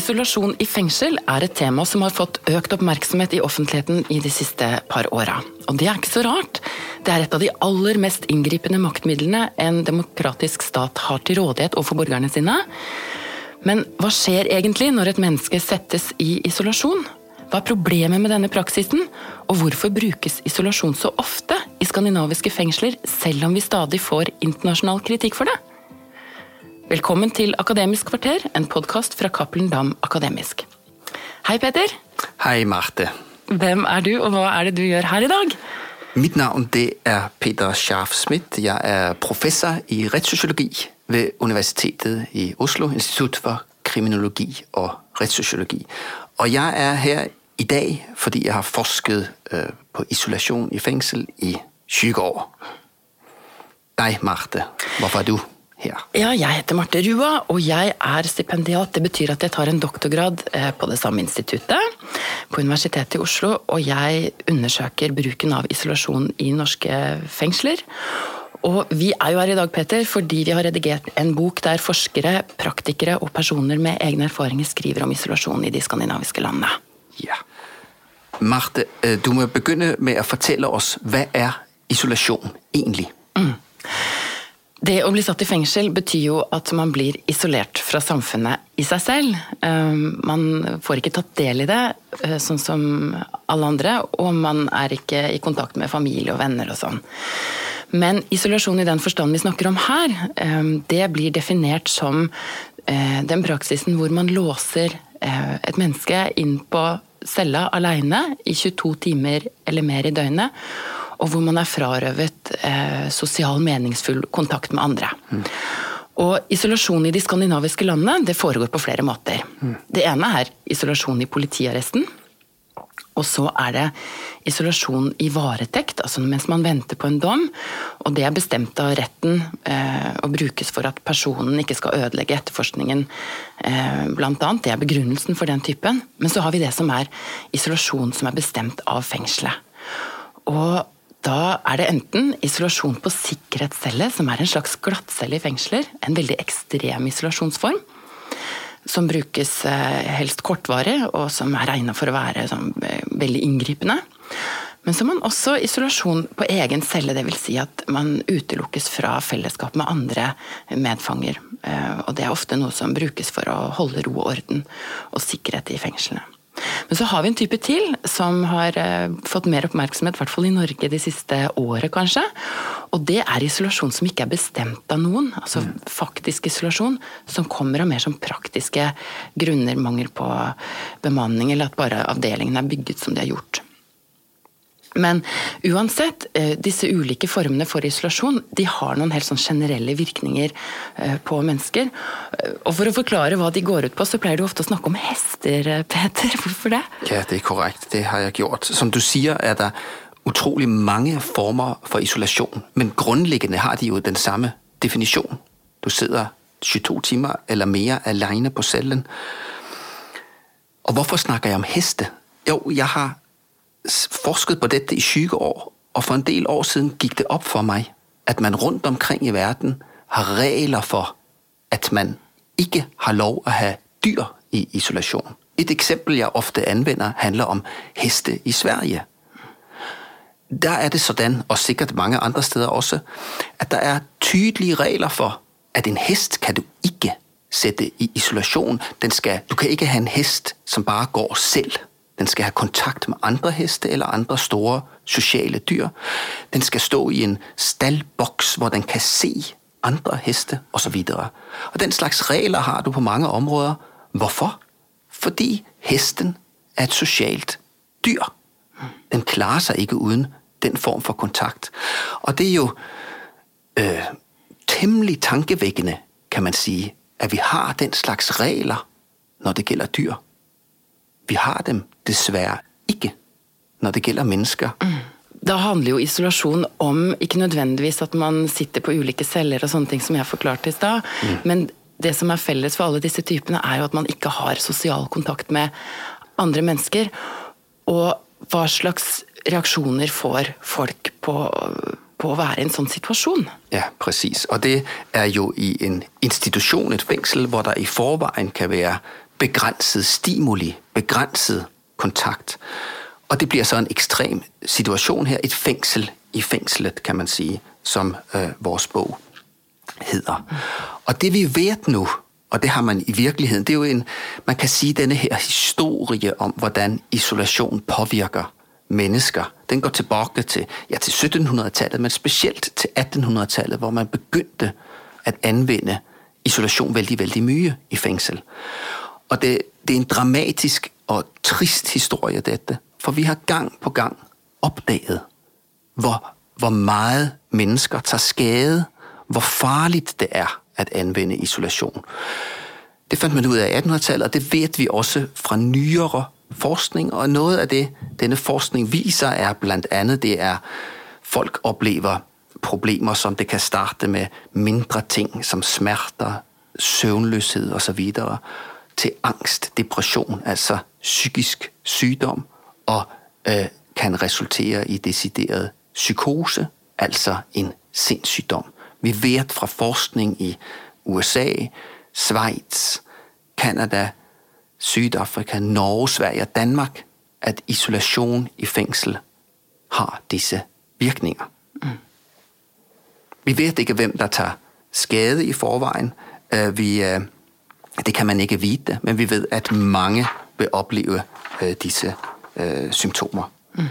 Isolasjon i fengsel er et tema som har fått økt oppmerksomhet i offentligheten i de siste par åra. Og det er ikke så rart. Det er et av de aller mest inngripende maktmidlene en demokratisk stat har til rådighet overfor borgerne sine. Men hva skjer egentlig når et menneske settes i isolasjon? Hva er problemet med denne praksisen, og hvorfor brukes isolasjon så ofte i skandinaviske fengsler, selv om vi stadig får internasjonal kritikk for det? Velkommen til Akademisk kvarter, en podkast fra Cappelen Dam Akademisk. Hei, Peter. Hei, Marte. Hvem er du, og hva er det du gjør her i dag? Mitt navn er Peter Scharf-Smith. Jeg er professor i rettssosiologi ved Universitetet i Oslo, Institutt for kriminologi og rettssosiologi. Og jeg er her i dag fordi jeg har forsket øh, på isolasjon i fengsel i 20 år. Deg, Marte, hvorfor er du her? Ja, jeg heter Marte Rua, og jeg er stipendiat. Det betyr at jeg tar en doktorgrad eh, på det samme instituttet, på Universitetet i Oslo, og jeg undersøker bruken av isolasjon i norske fengsler. Og vi er jo her i dag, Peter, fordi vi har redigert en bok der forskere, praktikere og personer med egne erfaringer skriver om isolasjon i de skandinaviske landene. Ja. Marte, øh, du må begynne med å fortelle oss hva er isolasjon egentlig? Mm. Det å bli satt i fengsel betyr jo at man blir isolert fra samfunnet i seg selv. Ehm, man får ikke tatt del i det, eh, sånn som alle andre, og man er ikke i kontakt med familie og venner og sånn. Men isolasjon i den forstand vi snakker om her, ehm, det blir definert som eh, den praksisen hvor man låser eh, et menneske inn på cella alene i 22 timer eller mer i døgnet og hvor man er frarøvet eh, sosial meningsfull kontakt med andre. Mm. Og Isolasjon i de skandinaviske landene det foregår på flere måter. Mm. Det ene er isolasjon i politiarresten. Og så er det isolasjon i varetekt, altså mens man venter på en dom. Og det er bestemt av retten eh, og brukes for at personen ikke skal ødelegge etterforskningen, eh, blant annet. Det er begrunnelsen for den typen. Men så har vi det som er isolasjon som er bestemt av fengselet. Og da er det enten isolasjon på sikkerhetscelle, som er en slags glattcelle i fengsler. En veldig ekstrem isolasjonsform. Som brukes eh, helst kortvarig, og som er regna for å være sånn, eh, veldig inngripende. Men så har man også isolasjon på egen celle, dvs. Si at man utelukkes fra fellesskap med andre medfanger. Eh, og det er ofte noe som brukes for å holde ro og orden og sikkerhet i fengslene. Men så har vi en type til som har eh, fått mer oppmerksomhet, i hvert fall i Norge de siste året kanskje. Og det er isolasjon som ikke er bestemt av noen. Altså faktisk isolasjon som kommer av mer som praktiske grunner, mangel på bemanning, eller at bare avdelingene er bygget som de har gjort. Men uansett, eh, disse ulike formene for isolasjon de har noen helt sånn generelle virkninger eh, på mennesker. Eh, og For å forklare hva de går ut på, så pleier du ofte å snakke om hester, Peter. Hvorfor det? Ja, det er korrekt. Det har jeg gjort. Som du sier, er det utrolig mange former for isolasjon. Men grunnleggende har de jo den samme definisjon. Du sitter 22 timer eller mer alene på cellen. Og hvorfor snakker jeg om hester? Jo, jeg har forsket på dette i 20 år, og for en del år siden gikk det opp for meg at man rundt omkring i verden har regler for at man ikke har lov å ha dyr i isolasjon. Et eksempel jeg ofte anvender, handler om heste i Sverige. Der er det sånn, og sikkert mange andre steder også, at der er tydelige regler for at en hest kan du ikke sette i isolasjon. Skal, du kan ikke ha en hest som bare går selv. Den skal ha kontakt med andre heste eller andre store sosiale dyr. Den skal stå i en stallboks hvor den kan se andre heste osv. Den slags regler har du på mange områder. Hvorfor? Fordi hesten er et sosialt dyr. Den klarer seg ikke uten den form for kontakt. Og det er jo øh, temmelig tankevekkende, kan man si, at vi har den slags regler når det gjelder dyr. Vi har dem dessverre ikke når det gjelder mennesker. Mm. Da handler jo isolasjon om ikke nødvendigvis at man sitter på ulike celler og sånne ting som jeg forklarte i stad, mm. men det som er felles for alle disse typene, er jo at man ikke har sosial kontakt med andre mennesker. Og hva slags reaksjoner får folk på, på å være i en sånn situasjon? Ja, presis. Og det er jo i en institusjon, et fengsel, hvor det i forveien kan være begrenset stimuli, begrænset kontakt. Og det bliver så en ekstrem situation her, et fængsel i fængslet, kan man sige, som øh, vores bog hedder. Og det vi vet nu, og det har man i virkeligheden, det er jo en, man kan sige, denne her historie om, hvordan isolation påvirker mennesker. Den går tilbake til, ja, til 1700-tallet, men specielt til 1800-tallet, hvor man begyndte at anvende isolasjon veldig, veldig mye i fengsel. Og det, det er en dramatisk og trist historie, dette. For vi har gang på gang oppdaget hvor, hvor mye mennesker tar skade, hvor farlig det er at anvende isolasjon. Det fant man ut av 1800-tallet, og det vet vi også fra nyere forskning. Og noe av det denne forskning viser, er annet det er folk opplever problemer som det kan starte med mindre ting som smerter, søvnløshet osv. til angst, depresjon, altså psykisk sykdom, og øh, kan resultere i desideret psykose, altså en sinnssykdom. Vi vet fra forskning i USA, Sveits, Canada, Sydafrika, Norge, Sverige og Danmark at isolasjon i fengsel har disse virkninger. Mm. Vi vet ikke hvem der tar skade i forveien. Øh, vi, øh, det kan man ikke vite, men vi vet at mange vil oppleve øh, disse symptomer. Mm.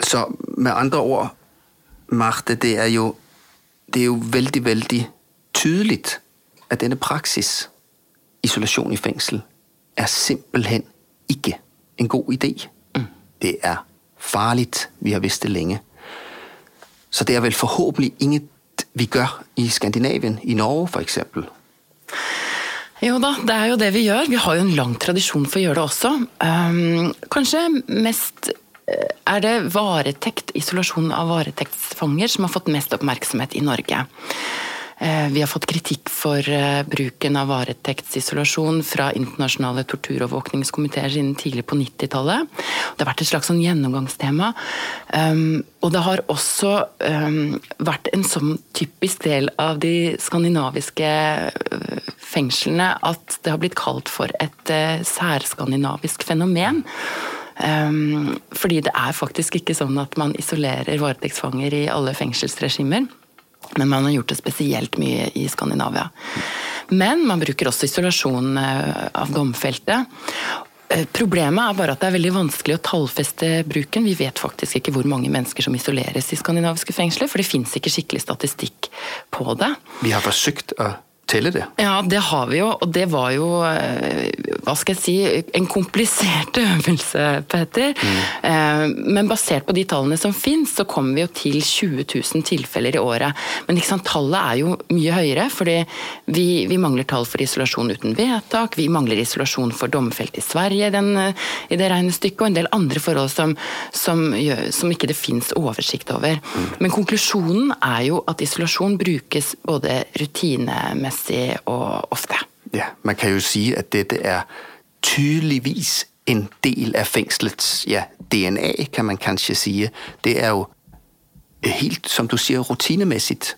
Så med andre ord, Marte, det er jo, det er jo veldig, veldig tydelig at denne praksis, isolasjon i fengsel, er simpelthen ikke en god idé. Mm. Det er farlig. Vi har visst det lenge. Så det er vel forhåpentlig inget vi gjør i Skandinavien, i Norge f.eks. Jo da, det er jo det vi gjør. Vi har jo en lang tradisjon for å gjøre det også. Um, kanskje mest eh, er det varetekt, isolasjon av varetektsfanger som har fått mest oppmerksomhet i Norge. Eh, vi har fått kritikk for eh, bruken av varetektsisolasjon fra internasjonale torturovervåkningskomiteer siden tidlig på 90-tallet. Det har vært et slags sånn gjennomgangstema. Um, og det har også um, vært en sånn typisk del av de skandinaviske øh, fengslene at det har blitt kalt for et særskandinavisk fenomen. Um, fordi det er faktisk ikke sånn at man isolerer varetektsfanger i alle fengselsregimer. Men man har gjort det spesielt mye i Skandinavia. Men man bruker også isolasjon eh, av domfelte. Eh, problemet er bare at det er veldig vanskelig å tallfeste bruken. Vi vet faktisk ikke hvor mange mennesker som isoleres i skandinaviske fengsler, for det fins ikke skikkelig statistikk på det. Vi har forsøkt å telle det? Ja, det har vi jo. Og det var jo eh, hva skal jeg si, en komplisert øvelse, Peter. Mm. Men basert på de tallene som finnes, så kommer vi jo til 20 000 tilfeller i året. Men sant, tallet er jo mye høyere, fordi vi, vi, mangler tall for isolasjon uten vedtak. Vi mangler isolasjon for domfelt i Sverige den, i det regnestykket, og en del andre forhold som, som, som ikke det finnes oversikt over. Mm. Men konklusjonen er jo at isolasjon brukes både rutinemessig regelmessig og ofte. Ja, Man kan jo si at dette er tydeligvis en del av fengselets ja, DNA, kan man kanskje si. Det er jo helt, som du sier, rutinemessig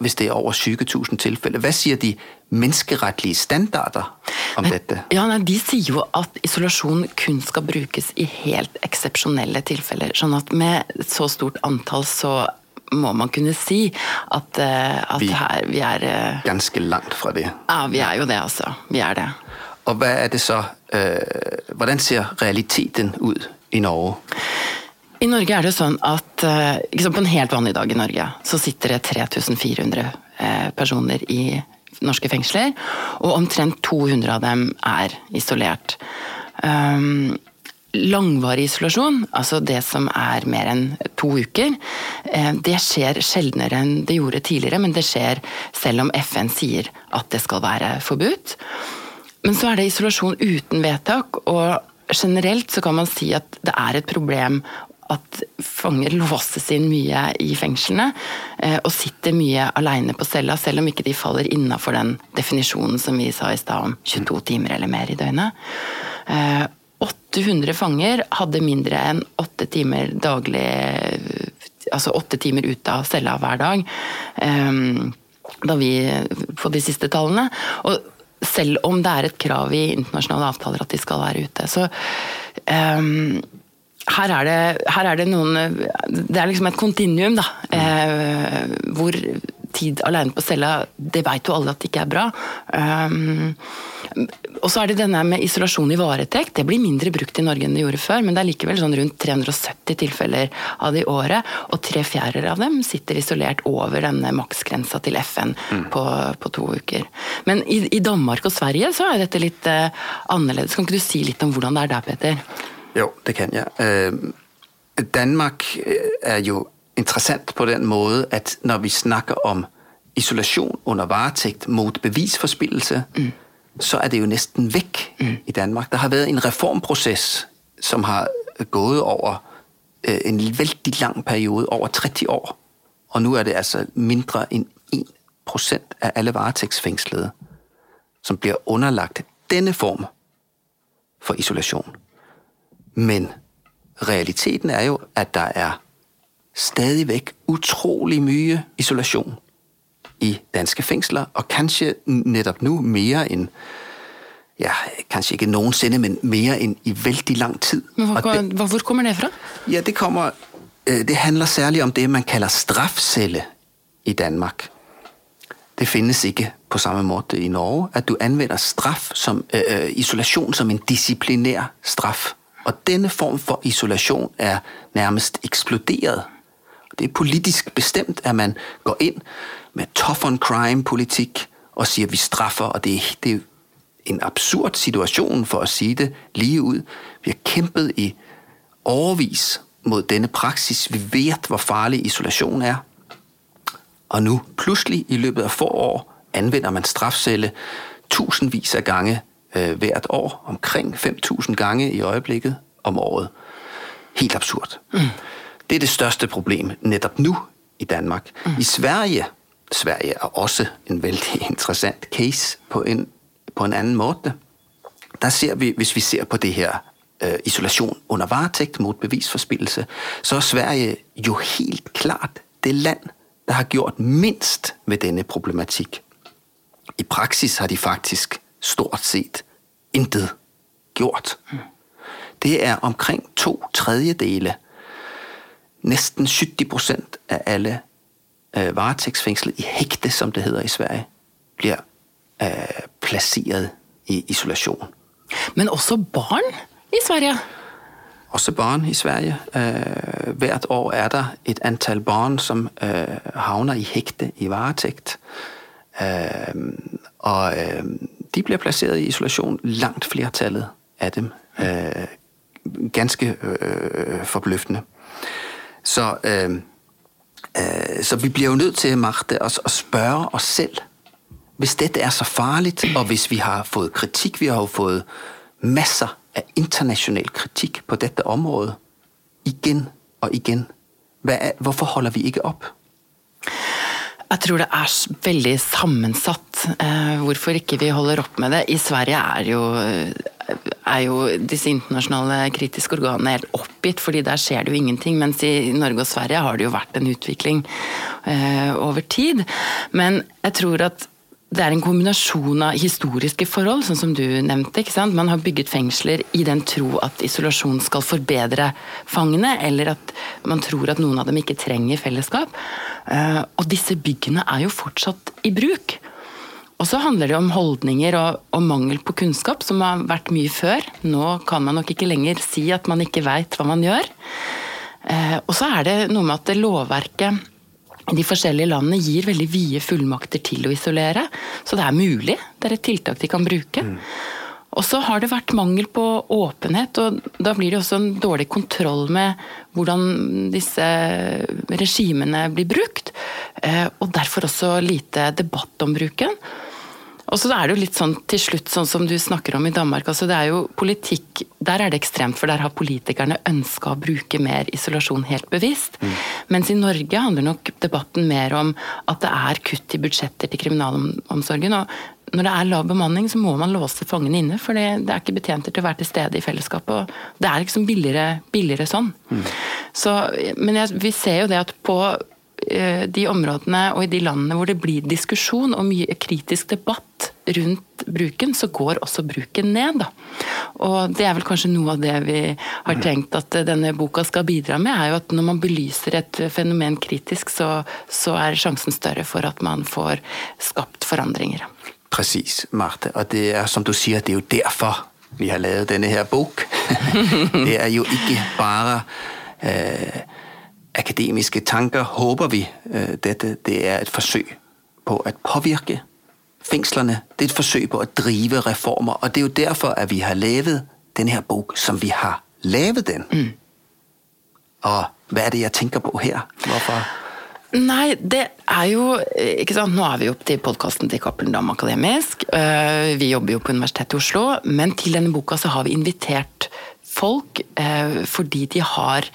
hvis det er over 20 000 tilfeller. Hva sier de menneskerettslige standarder om dette? Ja, nei, De sier jo at isolasjon kun skal brukes i helt eksepsjonelle tilfeller. sånn at med så stort antall så må man kunne si at, eh, at vi, her vi er eh, Ganske langt fra det. Ja, vi er jo det, altså. Vi er det. Og hva er det så øh, Hvordan ser realiteten ut i Norge? I Norge er det sånn at liksom på en helt vanlig dag i Norge så sitter det 3400 personer i norske fengsler, og omtrent 200 av dem er isolert. Um, langvarig isolasjon, altså det som er mer enn to uker, eh, det skjer sjeldnere enn det gjorde tidligere, men det skjer selv om FN sier at det skal være forbudt. Men så er det isolasjon uten vedtak, og generelt så kan man si at det er et problem at fanger låses inn mye i fengslene eh, og sitter mye alene på cella, selv om ikke de faller innafor den definisjonen som vi sa i stad om 22 timer eller mer i døgnet. Eh, 800 fanger hadde mindre enn åtte timer daglig Altså åtte timer ute av cella hver dag. Um, da vi på de siste tallene. Og selv om det er et krav i internasjonale avtaler at de skal være ute. Så um, her er, det, her er det noen Det er liksom et kontinuum, da. Eh, hvor tid alene på cella, det vet jo alle at det ikke er bra. Um, og så er det denne med isolasjon i varetekt. Det blir mindre brukt i Norge enn det gjorde før, men det er likevel sånn rundt 370 tilfeller av det i året, og tre fjerder av dem sitter isolert over denne maksgrensa til FN mm. på, på, to uker. Men i, i, Danmark og Sverige så er dette litt uh, annerledes. Kan ikke du si litt om hvordan det er der, Peter? Jo, det kan jeg. Uh, Danmark øh, er jo interessant på den måde, at når vi snakker om isolation under varetægt mot bevisforspillelse, mm. så er det jo næsten væk mm. i Danmark. Der har været en reformproces, som har gået over øh, en vældig lang periode, over 30 år. Og nu er det altså mindre end 1% af alle varetægtsfængslede, som bliver underlagt denne form for isolation. Men realiteten er jo, at der er stadigvæk utrolig mye isolasjon i danske fengsler, og kanskje netop nå mer enn ja, kanskje ikke noensinne, men mer enn i veldig lang tid. Men hvor, det, hvor kommer det fra? Ja, det kommer, øh, det handler særlig om det, man kalder strafcelle i Danmark. Det finnes ikke på samme måte i Norge, at du anvender straff som øh, isolasjon som en disiplinær straf. Og denne form for isolasjon er nærmest eksploderet det er politisk bestemt, at man går inn med tough on crime-politikk og sier vi straffer, og det det er en absurd situation for å si det lige ut. Vi har kjempet i årevis mot denne praksis. Vi vet hvor farlig isolasjon er. Og nå, pludselig i løbet av få år, anvender man strafcelle tusindvis av gange øh, hvert år. Omkring 5.000 gange i øjeblikket om året. Helt absurd. Mm. Det er det største problem netop nu i Danmark. Mm. I Sverige, Sverige er også en veldig interessant case på en, på en anden måte. Der ser vi, hvis vi ser på det her øh, isolation under varetægt mot bevisforspillelse, så er Sverige jo helt klart det land, der har gjort mindst med denne problematik. I praksis har de faktisk stort set intet gjort. Mm. Det er omkring to tredjedele Næsten 70 procent av alle øh, varetektsfengslede i hekte, som det heter i Sverige, blir øh, placeret i isolasjon. Men også barn i Sverige? Også barn i Sverige. Øh, hvert år er der et antall barn, som øh, havner i hekte i varetægt. Øh, og øh, de blir placeret i isolasjon. langt flertallet av dem. Øh, ganske øh, forbløffende. Så, øh, øh, så vi blir jo nødt til, Marte, at, at oss os selv, hvis dette er så farligt, og hvis vi har fått kritikk vi har jo fått masser av internasjonal kritikk på dette området igjen og igjen. Hvorfor holder vi ikke opp? Jeg tror det er veldig sammensatt eh, hvorfor ikke vi holder opp med det. I Sverige er jo er jo disse internasjonale kritiske organene helt oppgitt, fordi der skjer det jo ingenting. Mens i Norge og Sverige har det jo vært en utvikling eh, over tid. Men jeg tror at det er en kombinasjon av historiske forhold, sånn som du nevnte. ikke sant? Man har bygget fengsler i den tro at isolasjon skal forbedre fangene, eller at man tror at noen av dem ikke trenger fellesskap. Eh, og disse byggene er jo fortsatt i bruk. Og så handler det om holdninger og, og, mangel på kunnskap, som har vært mye før. Nå kan man nok ikke lenger si at man ikke veit hva man gjør. Eh, og så er det noe med at lovverket de forskjellige landene gir veldig vide fullmakter til å isolere. Så det er mulig. Det er et tiltak de kan bruke. Mm. Og så har det vært mangel på åpenhet, og da blir det også en dårlig kontroll med hvordan disse regimene blir brukt. Eh, og derfor også lite debatt om bruken. Og så er det jo litt sånn til slutt, sånn som du snakker om i Danmark. altså det er jo politikk, Der er det ekstremt, for der har politikerne ønska å bruke mer isolasjon helt bevisst. Mm. Mens i Norge handler nok debatten mer om at det er kutt i budsjetter til kriminalomsorgen. og når det er lav bemanning, så må man låse fangene inne. For det, det er ikke betjenter til å være til stede i fellesskapet. og Det er liksom billigere, billigere sånn. Mm. Så, men jeg, vi ser jo det at på de områdene og i de landene hvor det blir diskusjon og mye kritisk debatt rundt bruken, så går også bruken ned. Da. Og det er vel kanskje noe av det vi har tenkt at denne boka skal bidra med, er jo at når man belyser et fenomen kritisk, så, så er sjansen større for at man får skapt forandringer. Presis, Marte. Og det er som du sier, det er jo derfor vi har lavet denne her bok. det er jo ikke bare øh, akademiske tanker, håper vi. Øh, dette det er et forsøk på å påvirke fengslene. Det er et forsøk på å drive reformer, og det er jo derfor, at vi har laget denne her bok, som vi har laget den. Mm. Og hva er det, jeg tenker på her? Hvorfor? Nei, det er jo ikke sant? Nå er vi jo til podkasten til Cappelen Dam Akademisk. Øh, vi jobber jo på Universitetet i Oslo, men til denne boka så har vi invitert folk eh, fordi de har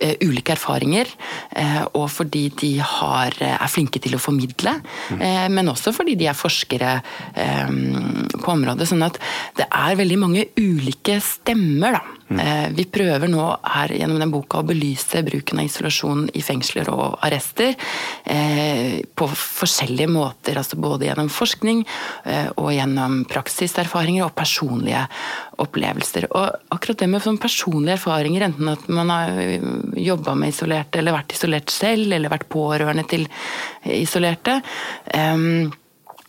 eh, ulike erfaringer, eh, og fordi de har, er flinke til å formidle, men også fordi de er forskere på området. Sånn at det er veldig mange ulike stemmer, da. Mm. Vi prøver nå her gjennom den boka å belyse bruken av isolasjon i fengsler og arrester på forskjellige måter. altså Både gjennom forskning og gjennom praksiserfaringer og personlige opplevelser. Og akkurat det med personlige erfaringer, enten at man har jobba med isolerte, eller vært isolert selv, eller vært pårørende til isolerte.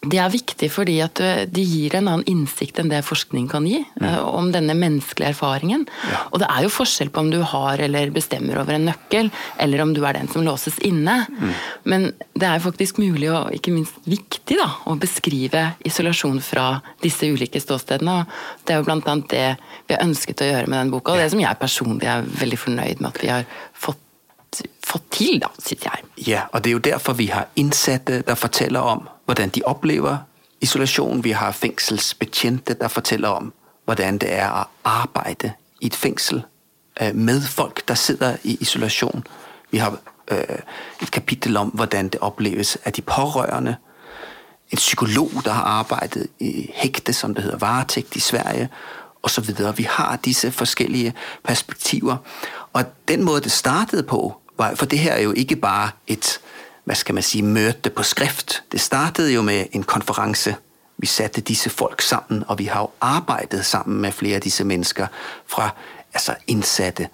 Det er viktig fordi at eh, de gir en annen innsikt enn det forskning kan gi. Mm. Om denne menneskelige erfaringen. Ja. Og det er jo forskjell på om du har eller bestemmer over en nøkkel, eller om du er den som låses inne. Mm. Men det er faktisk mulig og ikke minst viktig da, å beskrive isolasjon fra disse ulike ståstedene. og Det er jo bl.a. det vi har ønsket å gjøre med den boka, og det som jeg personlig er veldig fornøyd med at vi har fått fått til, da, synes jeg. Ja, og det er jo derfor vi har innsatte der forteller om hvordan de opplever isolasjon. Vi har fengselsbetjente der forteller om hvordan det er å arbeide i et fengsel øh, med folk der sitter i isolasjon. Vi har øh, et kapittel om hvordan det oppleves av de pårørende. En psykolog der har arbeidet i hekte, som det heter, varetekt i Sverige osv. Vi har disse forskjellige perspektiver. Og den måten det startet på, for det her er jo ikke bare et hvad skal man sige, møte på skrift. Det startede jo med en konference. Vi satte disse folk sammen, og vi har jo arbejdet sammen med flere af disse mennesker fra altså indsatte,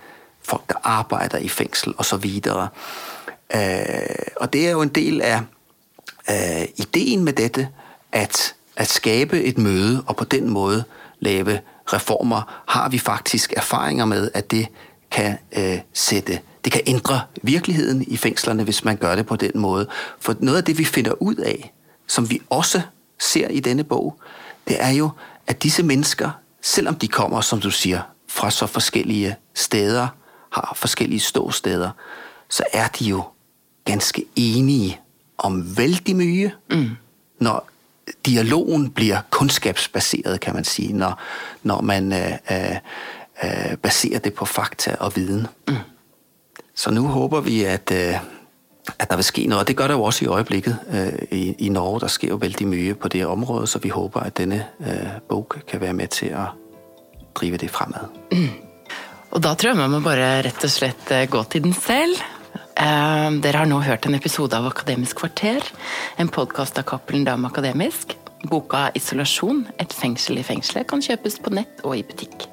folk der arbejder i fængsel og så. Øh, og det er jo en del af øh, ideen med dette, at, at skabe et møde og på den måde lave reformer, har vi faktisk erfaringer med, at det kan øh, sætte det kan ændre virkeligheden i fængslerne, hvis man gør det på den måde. For noget af det, vi finder ud af, som vi også ser i denne bog, det er jo, at disse mennesker, selvom de kommer, som du siger, fra så forskellige steder, har forskellige ståsteder, så er de jo ganske enige om vældig mye, mm. når dialogen bliver kundskabsbaseret, kan man sige, når, når man øh, øh, øh baserer det på fakta og viden. Mm. Så nå håper vi, at, øh, at der vil ske noe. og det gør det jo også i øjeblikket øh, i, Norge. Der skjer jo veldig mye på det området, så vi håper, at denne bok kan være med til å drive det fremad. Og da tror jeg man må bare rett og slett gå til den selv. Uh, dere har nå hørt en episode av Akademisk kvarter, en podkast av Cappelen Dam Akademisk. Boka 'Isolasjon et fengsel i fengselet' kan kjøpes på nett og i butikk.